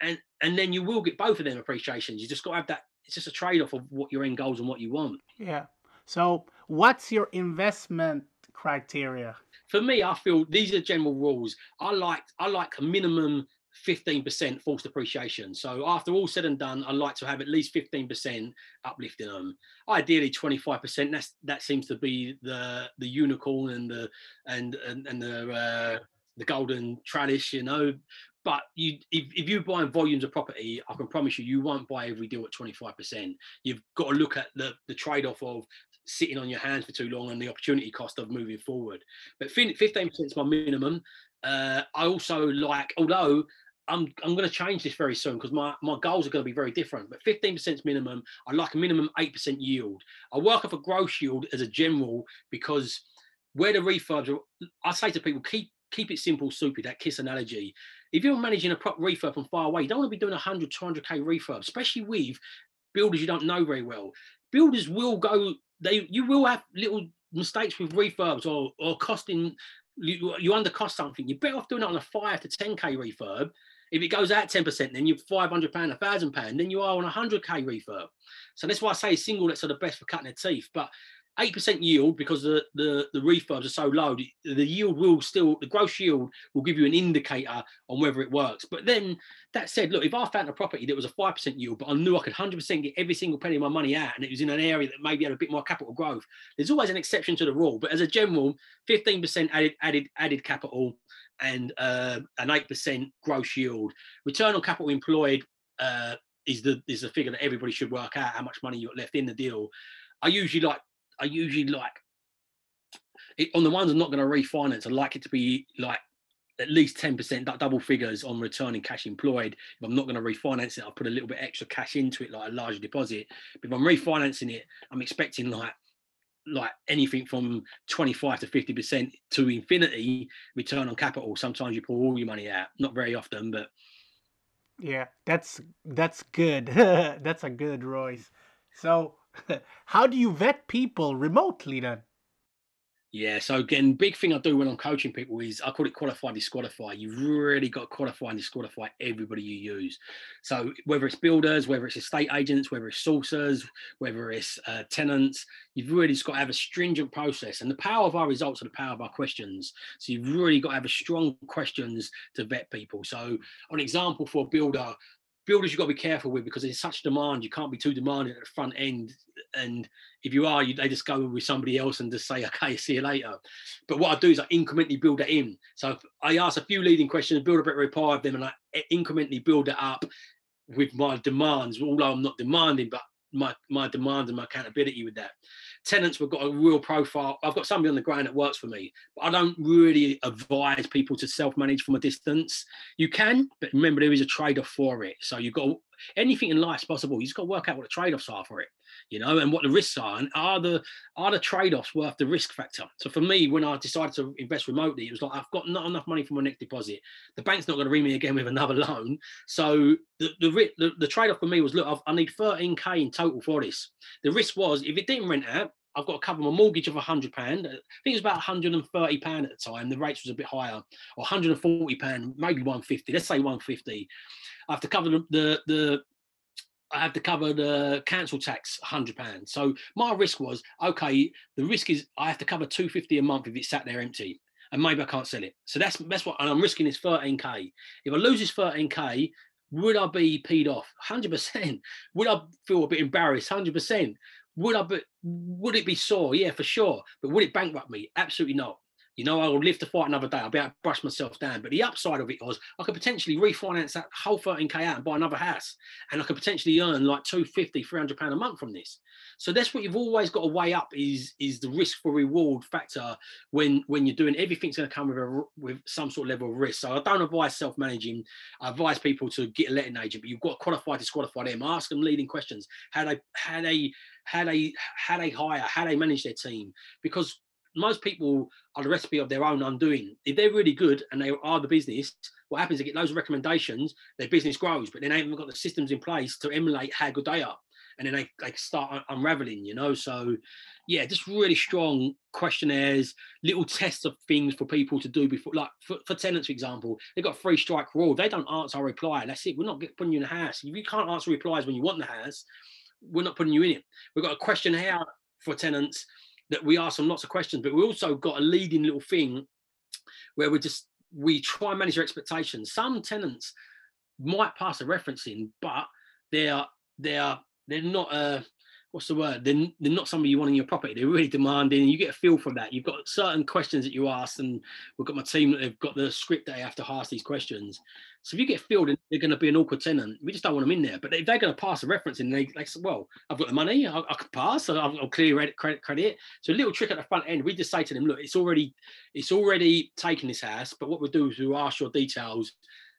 And and then you will get both of them appreciations. You just got to have that. It's just a trade-off of what your end goals and what you want. Yeah. So what's your investment criteria? For me, I feel these are general rules. I like I like a minimum 15% forced appreciation. So after all said and done, I'd like to have at least 15% uplift in them. Ideally 25%. That's that seems to be the the unicorn and the and and, and the uh, the golden tradish, you know. But you if, if you're buying volumes of property, I can promise you you won't buy every deal at 25%. You've got to look at the the trade-off of sitting on your hands for too long and the opportunity cost of moving forward. But 15% is my minimum. Uh, I also like, although I'm I'm going to change this very soon because my, my goals are going to be very different. But 15% minimum. I like a minimum 8% yield. I work off a gross yield as a general because where the refurbs are, I say to people, keep keep it simple, soupy, that kiss analogy. If you're managing a prop refurb from far away, you don't want to be doing 100, 200k refurb, especially with builders you don't know very well. Builders will go, they you will have little mistakes with refurbs or or costing you, you undercost something. You're better off doing it on a five to 10k refurb if it goes out 10%, then you're 500 pound, a thousand pound, then you are on a 100k refurb. So that's why I say single lets are the best for cutting their teeth. But 8% yield because the, the, the refurbs are so low, the yield will still, the gross yield will give you an indicator on whether it works. But then that said, look, if I found a property that was a 5% yield, but I knew I could 100% get every single penny of my money out and it was in an area that maybe had a bit more capital growth, there's always an exception to the rule. But as a general, 15% added, added, added capital and uh, an 8% gross yield. Return on capital employed uh, is the is the figure that everybody should work out how much money you got left in the deal. I usually like I usually like it, on the ones I'm not going to refinance. I like it to be like at least 10% double figures on returning cash employed. If I'm not going to refinance it, I'll put a little bit extra cash into it, like a larger deposit. But if I'm refinancing it, I'm expecting like like anything from 25 to 50 percent to infinity return on capital sometimes you pull all your money out not very often but yeah that's that's good that's a good royce so how do you vet people remotely then yeah, so again, big thing I do when I'm coaching people is I call it qualify, disqualify. You've really got to qualify and disqualify everybody you use. So whether it's builders, whether it's estate agents, whether it's sourcers, whether it's uh, tenants, you've really just got to have a stringent process. And the power of our results are the power of our questions. So you've really got to have a strong questions to vet people. So an example for a builder, builders you've got to be careful with because there's such demand. You can't be too demanding at the front end. And if you are, you, they just go with somebody else and just say, okay, see you later. But what I do is I incrementally build it in. So I ask a few leading questions, build a bit of rapport of them, and I incrementally build it up with my demands, although I'm not demanding, but my my demand and my accountability with that. Tenants, we've got a real profile. I've got somebody on the ground that works for me, but I don't really advise people to self-manage from a distance. You can, but remember there is a trade-off for it. So you've got anything in life is possible. You just got to work out what the trade-offs are for it you know, and what the risks are, and are the are the trade-offs worth the risk factor? So for me, when I decided to invest remotely, it was like I've got not enough money for my next deposit. The bank's not going to ring me again with another loan. So the the the, the trade-off for me was look, I've, I need 13k in total for this. The risk was if it didn't rent out, I've got to cover my mortgage of hundred pound. I think it was about 130 pound at the time. The rates was a bit higher, or 140 pound, maybe 150. Let's say 150. I have to cover the the, the I have to cover the council tax, hundred pounds. So my risk was okay. The risk is I have to cover two fifty a month if it's sat there empty, and maybe I can't sell it. So that's that's what, and I'm risking is thirteen k. If I lose this thirteen k, would I be peed off? Hundred percent. Would I feel a bit embarrassed? Hundred percent. Would I be? Would it be sore? Yeah, for sure. But would it bankrupt me? Absolutely not. You know, I will live to fight another day. I'll be able to brush myself down. But the upside of it was I could potentially refinance that whole 13k out and buy another house. And I could potentially earn like 250, 300 pound a month from this. So that's what you've always got to weigh up is is the risk for reward factor when when you're doing everything's going to come with a, with some sort of level of risk. So I don't advise self-managing. I advise people to get a letting agent, but you've got to qualify, disqualify them. Ask them leading questions. How they how they how they how they hire, how they manage their team. Because most people are the recipe of their own undoing. If they're really good and they are the business, what happens? They get loads of recommendations, their business grows, but then they haven't got the systems in place to emulate how good they are. And then they, they start unraveling, you know. So, yeah, just really strong questionnaires, little tests of things for people to do before, like for, for tenants, for example, they've got three strike rule. They don't answer our reply. That's it. We're not putting you in the house. If you can't answer replies when you want the house, we're not putting you in it. We've got a questionnaire for tenants that we ask them lots of questions, but we also got a leading little thing where we're just we try and manage your expectations. Some tenants might pass a referencing, but they're they're they're not uh what's the word? They're, they're not somebody you want in your property. They're really demanding, you get a feel from that. You've got certain questions that you ask, and we've got my team that have got the script that they have to ask these questions. So if you get filled and they're going to be an awkward tenant, we just don't want them in there. But if they're going to pass a reference and they, they say, well, I've got the money, I, I can pass, so I'll, I'll clear credit, credit, credit. So a little trick at the front end, we just say to them, look, it's already, it's already taken this house, but what we'll do is we'll ask your details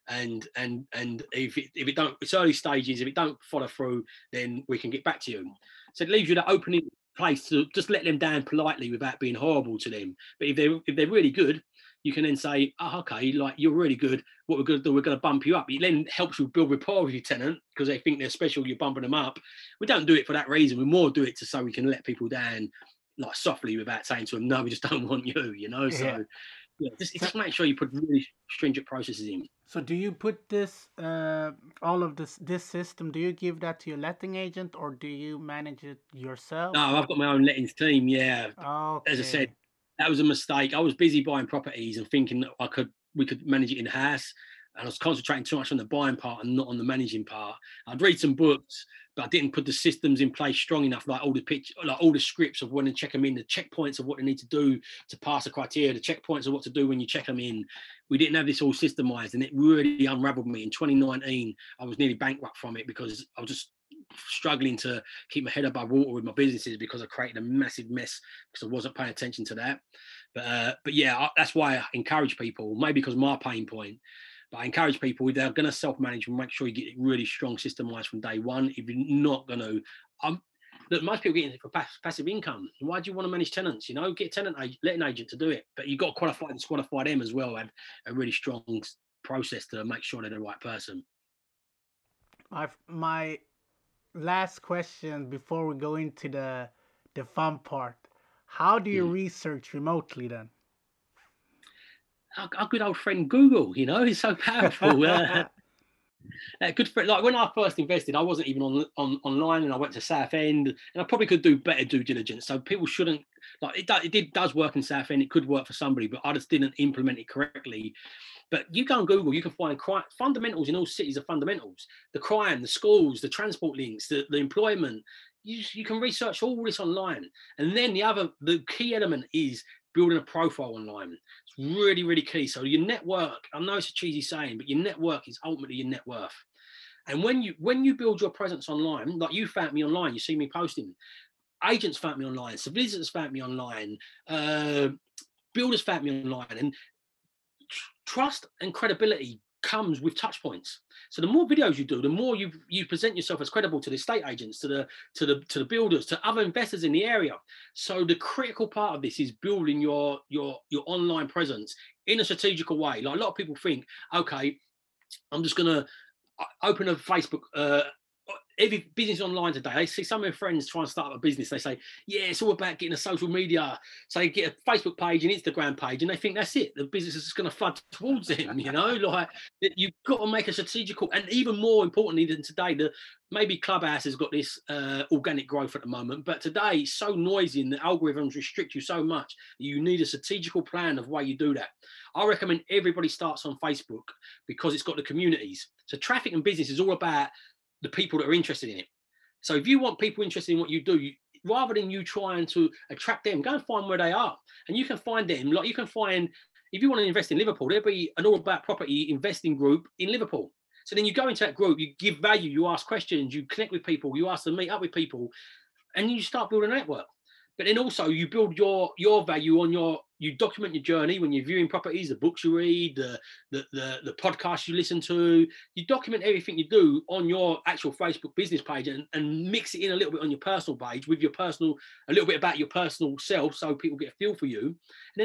and and and if it, if it don't it's early stages if it don't follow through then we can get back to you so it leaves you that opening place to just let them down politely without being horrible to them. But if they're if they're really good you can then say oh, okay like you're really good. What we're going to do we're going to bump you up. It then helps you build rapport with your tenant because they think they're special you're bumping them up. We don't do it for that reason. We more do it to so we can let people down like softly without saying to them no we just don't want you you know? So yeah yeah, just, just make sure you put really stringent processes in. So, do you put this, uh, all of this, this system? Do you give that to your letting agent, or do you manage it yourself? No, I've got my own lettings team. Yeah, okay. as I said, that was a mistake. I was busy buying properties and thinking that I could, we could manage it in house, and I was concentrating too much on the buying part and not on the managing part. I'd read some books, but I didn't put the systems in place strong enough, like all the pitch, like all the scripts of when to check them in, the checkpoints of what they need to do to pass the criteria, the checkpoints of what to do when you check them in. We didn't have this all systemized, and it really unraveled me. In 2019, I was nearly bankrupt from it because I was just struggling to keep my head above water with my businesses because I created a massive mess because I wasn't paying attention to that. But uh, but yeah, I, that's why I encourage people, maybe because my pain point but I encourage people if they're going to self-manage, and make sure you get it really strong systemized from day one. If you're not going to, um, look, most people get it for passive income. Why do you want to manage tenants? You know, get a tenant let an agent to do it. But you've got to qualify and qualify them as well. Have a really strong process to make sure they're the right person. My my last question before we go into the the fun part. How do you mm. research remotely then? Our, our, good old friend Google, you know, is so powerful. uh, uh, good for like when I first invested, I wasn't even on, on online, and I went to Southend, and I probably could do better due diligence. So people shouldn't like it. It did does work in Southend. It could work for somebody, but I just didn't implement it correctly. But you go on Google, you can find crime, fundamentals in all cities are fundamentals. The crime, the schools, the transport links, the, the employment. You, you can research all this online. And then the other, the key element is building a profile online. Really, really key. So your network, I know it's a cheesy saying, but your network is ultimately your net worth. And when you when you build your presence online, like you found me online, you see me posting, agents found me online, solicitors found me online, uh, builders found me online, and tr- trust and credibility comes with touch points. So the more videos you do, the more you you present yourself as credible to the estate agents, to the to the to the builders, to other investors in the area. So the critical part of this is building your your your online presence in a strategical way. Like a lot of people think, okay, I'm just gonna uh, open a Facebook uh, every business online today. I see some of their friends trying to start up a business. They say, "Yeah, it's all about getting a social media." So they get a Facebook page and Instagram page, and they think that's it. The business is just going to flood towards them. You know, like you've got to make a strategical, and even more importantly than today, the maybe Clubhouse has got this uh, organic growth at the moment, but today it's so noisy and the algorithms restrict you so much that you need a strategical plan of why you do that. I recommend everybody starts on Facebook because it's got the communities. So traffic and business is all about the people that are interested in it. So if you want people interested in what you do, you, rather than you trying to attract them, go and find where they are, and you can find them. Like you can find if you want to invest in Liverpool, there'll be an all about property investing group in Liverpool. So then you go into that group, you give value, you ask questions, you connect with people, you ask them meet up with people, and you start building a network but then also you build your your value on your you document your journey when you're viewing properties the books you read the the the, the podcasts you listen to. You document everything you do on your actual facebook business page and, and mix it in a little bit on your personal page with your personal a little bit about your personal self so people get a feel for you. And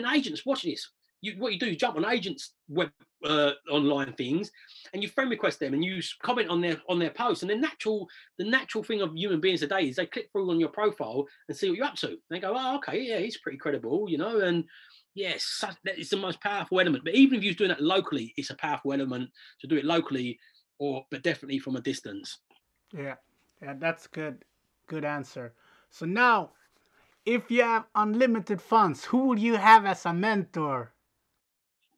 then agents watching this you what you do, you jump on agents' web uh, online things, and you friend request them, and you comment on their on their posts. And the natural the natural thing of human beings today is they click through on your profile and see what you're up to. They go, oh, okay, yeah, he's pretty credible, you know, and yes, it's the most powerful element. But even if you're doing that locally, it's a powerful element to do it locally, or but definitely from a distance. Yeah, yeah, that's good. Good answer. So now, if you have unlimited funds, who would you have as a mentor?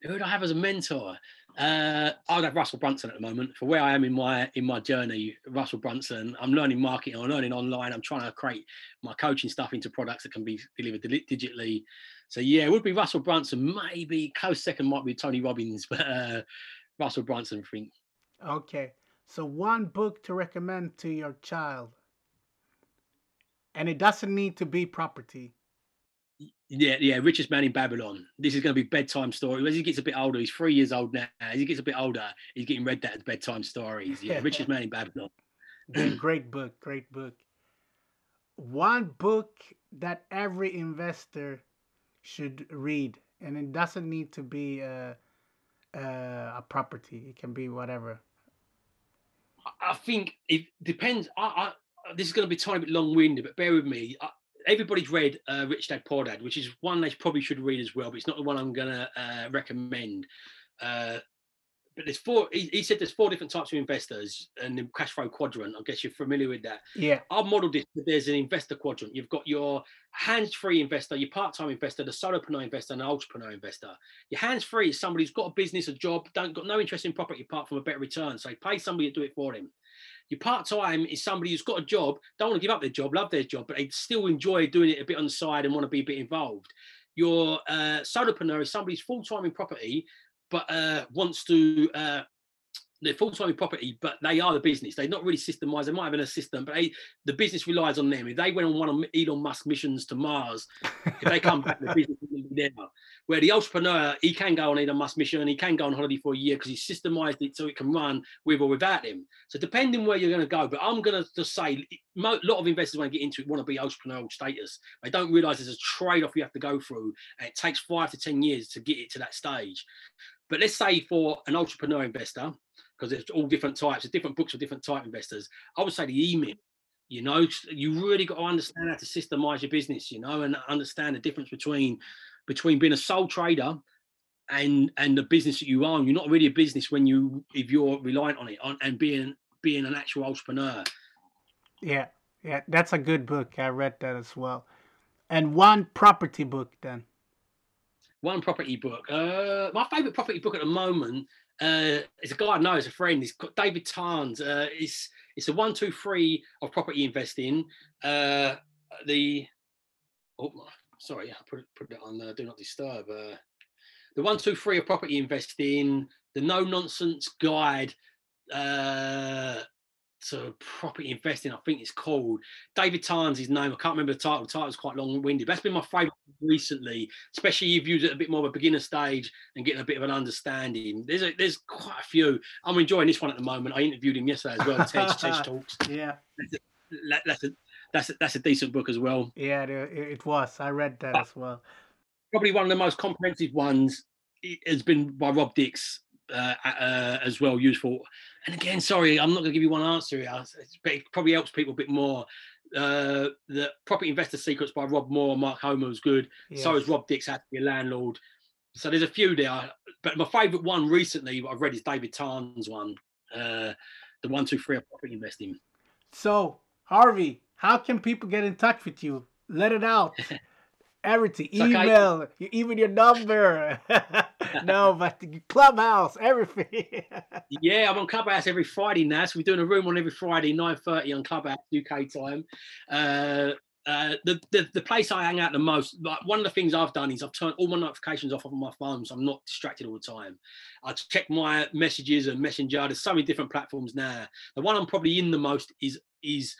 Who would I have as a mentor? Uh, I'd have Russell Brunson at the moment for where I am in my in my journey. Russell Brunson. I'm learning marketing. I'm learning online. I'm trying to create my coaching stuff into products that can be delivered digitally. So yeah, it would be Russell Brunson. Maybe close second might be Tony Robbins, but uh, Russell Brunson, I think. Okay, so one book to recommend to your child, and it doesn't need to be property. Yeah, yeah, richest man in Babylon. This is going to be bedtime story. As he gets a bit older, he's three years old now. As he gets a bit older, he's getting read that as bedtime stories. Yeah, richest man in Babylon. great book, great book. One book that every investor should read, and it doesn't need to be a, a, a property. It can be whatever. I think it depends. I, I, this is going to be a tiny bit long-winded, but bear with me. I, everybody's read uh, Rich Dad Poor Dad, which is one they probably should read as well, but it's not the one I'm going to uh, recommend. Uh, but there's four. He, he, said there's four different types of investors and the cash flow quadrant. I guess you're familiar with that. Yeah. I've modeled it. There's an investor quadrant. You've got your hands-free investor, your part-time investor, the solopreneur investor, and the entrepreneur investor. Your hands-free is somebody who's got a business, a job, don't got no interest in property apart from a better return. So pay somebody to do it for them. Your part-time is somebody who's got a job, don't want to give up their job, love their job, but they still enjoy doing it a bit on the side and want to be a bit involved. Your uh, solopreneur is somebody who's full-time in property, but uh, wants to uh, they're full time property, but they are the business. They're not really systemized. They might have an assistant, but they, the business relies on them. If they went on one of Elon Musk missions to Mars, if they come back, the business will be there. Where the entrepreneur, he can go on Elon Musk mission and he can go on holiday for a year because he's systemized it so it can run with or without him. So depending where you're going to go, but I'm going to just say a lot of investors want to get into it want to be entrepreneurial status. They don't realize there's a trade off you have to go through, and it takes five to ten years to get it to that stage. But let's say for an entrepreneur investor, because it's all different types, different books for different type investors. I would say the E-Myth. You know, you really got to understand how to systemize your business. You know, and understand the difference between between being a sole trader and and the business that you own. You're not really a business when you if you're reliant on it on, and being being an actual entrepreneur. Yeah, yeah, that's a good book. I read that as well. And one property book then. One property book. Uh, my favorite property book at the moment uh, it's a guy I know, it's a friend. He's got David Tarns. Uh, it's it's a one, two, three of property investing. Uh, the oh, sorry, I put put it on uh, do not disturb. Uh, the one, two, three of property investing. The no nonsense guide. Uh, to property investing, I think it's called. David Tarns, his name. I can't remember the title. The title's quite long winded. That's been my favourite recently, especially if you've used it a bit more of a beginner stage and getting a bit of an understanding. There's a, there's quite a few. I'm enjoying this one at the moment. I interviewed him yesterday as well. Tej Tej Talks. Yeah, that's a, that's a that's a, that's a decent book as well. Yeah, it was. I read that but as well. Probably one of the most comprehensive ones has been by Rob Dix uh, uh, as well useful. And again, sorry, I'm not going to give you one answer here, but it probably helps people a bit more. Uh, the Property Investor Secrets by Rob Moore, Mark Homer was good. Yes. So is Rob Dix, How to Be a Landlord. So there's a few there. But my favourite one recently I've read is David Tarn's one, uh, the one, two, three of property investing. So, Harvey, how can people get in touch with you? Let it out. everything email okay. even your number no but clubhouse everything yeah i'm on clubhouse every friday now so we're doing a room on every friday 9.30 on clubhouse uk time uh, uh, the, the the place I hang out the most, like one of the things I've done is I've turned all my notifications off on my phone, so I'm not distracted all the time. I check my messages and messenger. There's so many different platforms now. The one I'm probably in the most is is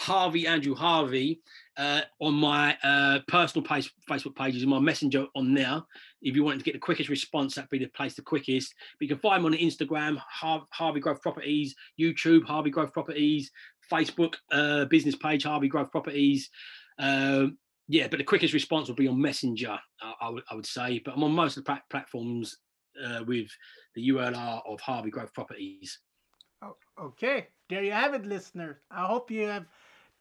Harvey Andrew Harvey uh, on my uh, personal page, Facebook pages, my messenger on there. If you want to get the quickest response, that'd be the place the quickest. But you can find me on Instagram, Har- Harvey Growth Properties, YouTube, Harvey Growth Properties, Facebook uh, business page, Harvey Growth Properties. Um, yeah, but the quickest response will be on Messenger, I, would, I would say. But I'm on most of the platforms uh, with the URL of Harvey Growth Properties. Okay, there you have it, listeners. I hope you have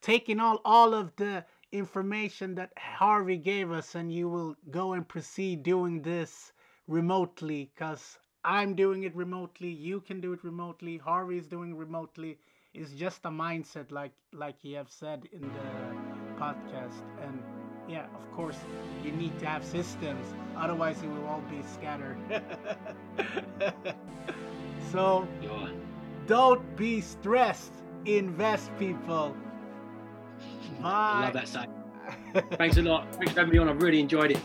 taking all, all of the information that Harvey gave us and you will go and proceed doing this remotely because I'm doing it remotely, you can do it remotely, Harvey is doing it remotely. It's just a mindset like like you have said in the podcast and yeah, of course, you need to have systems. Otherwise, it will all be scattered. so, don't be stressed. Invest, people. I love that saying. Thanks a lot. Thanks for having me on. I've really enjoyed it.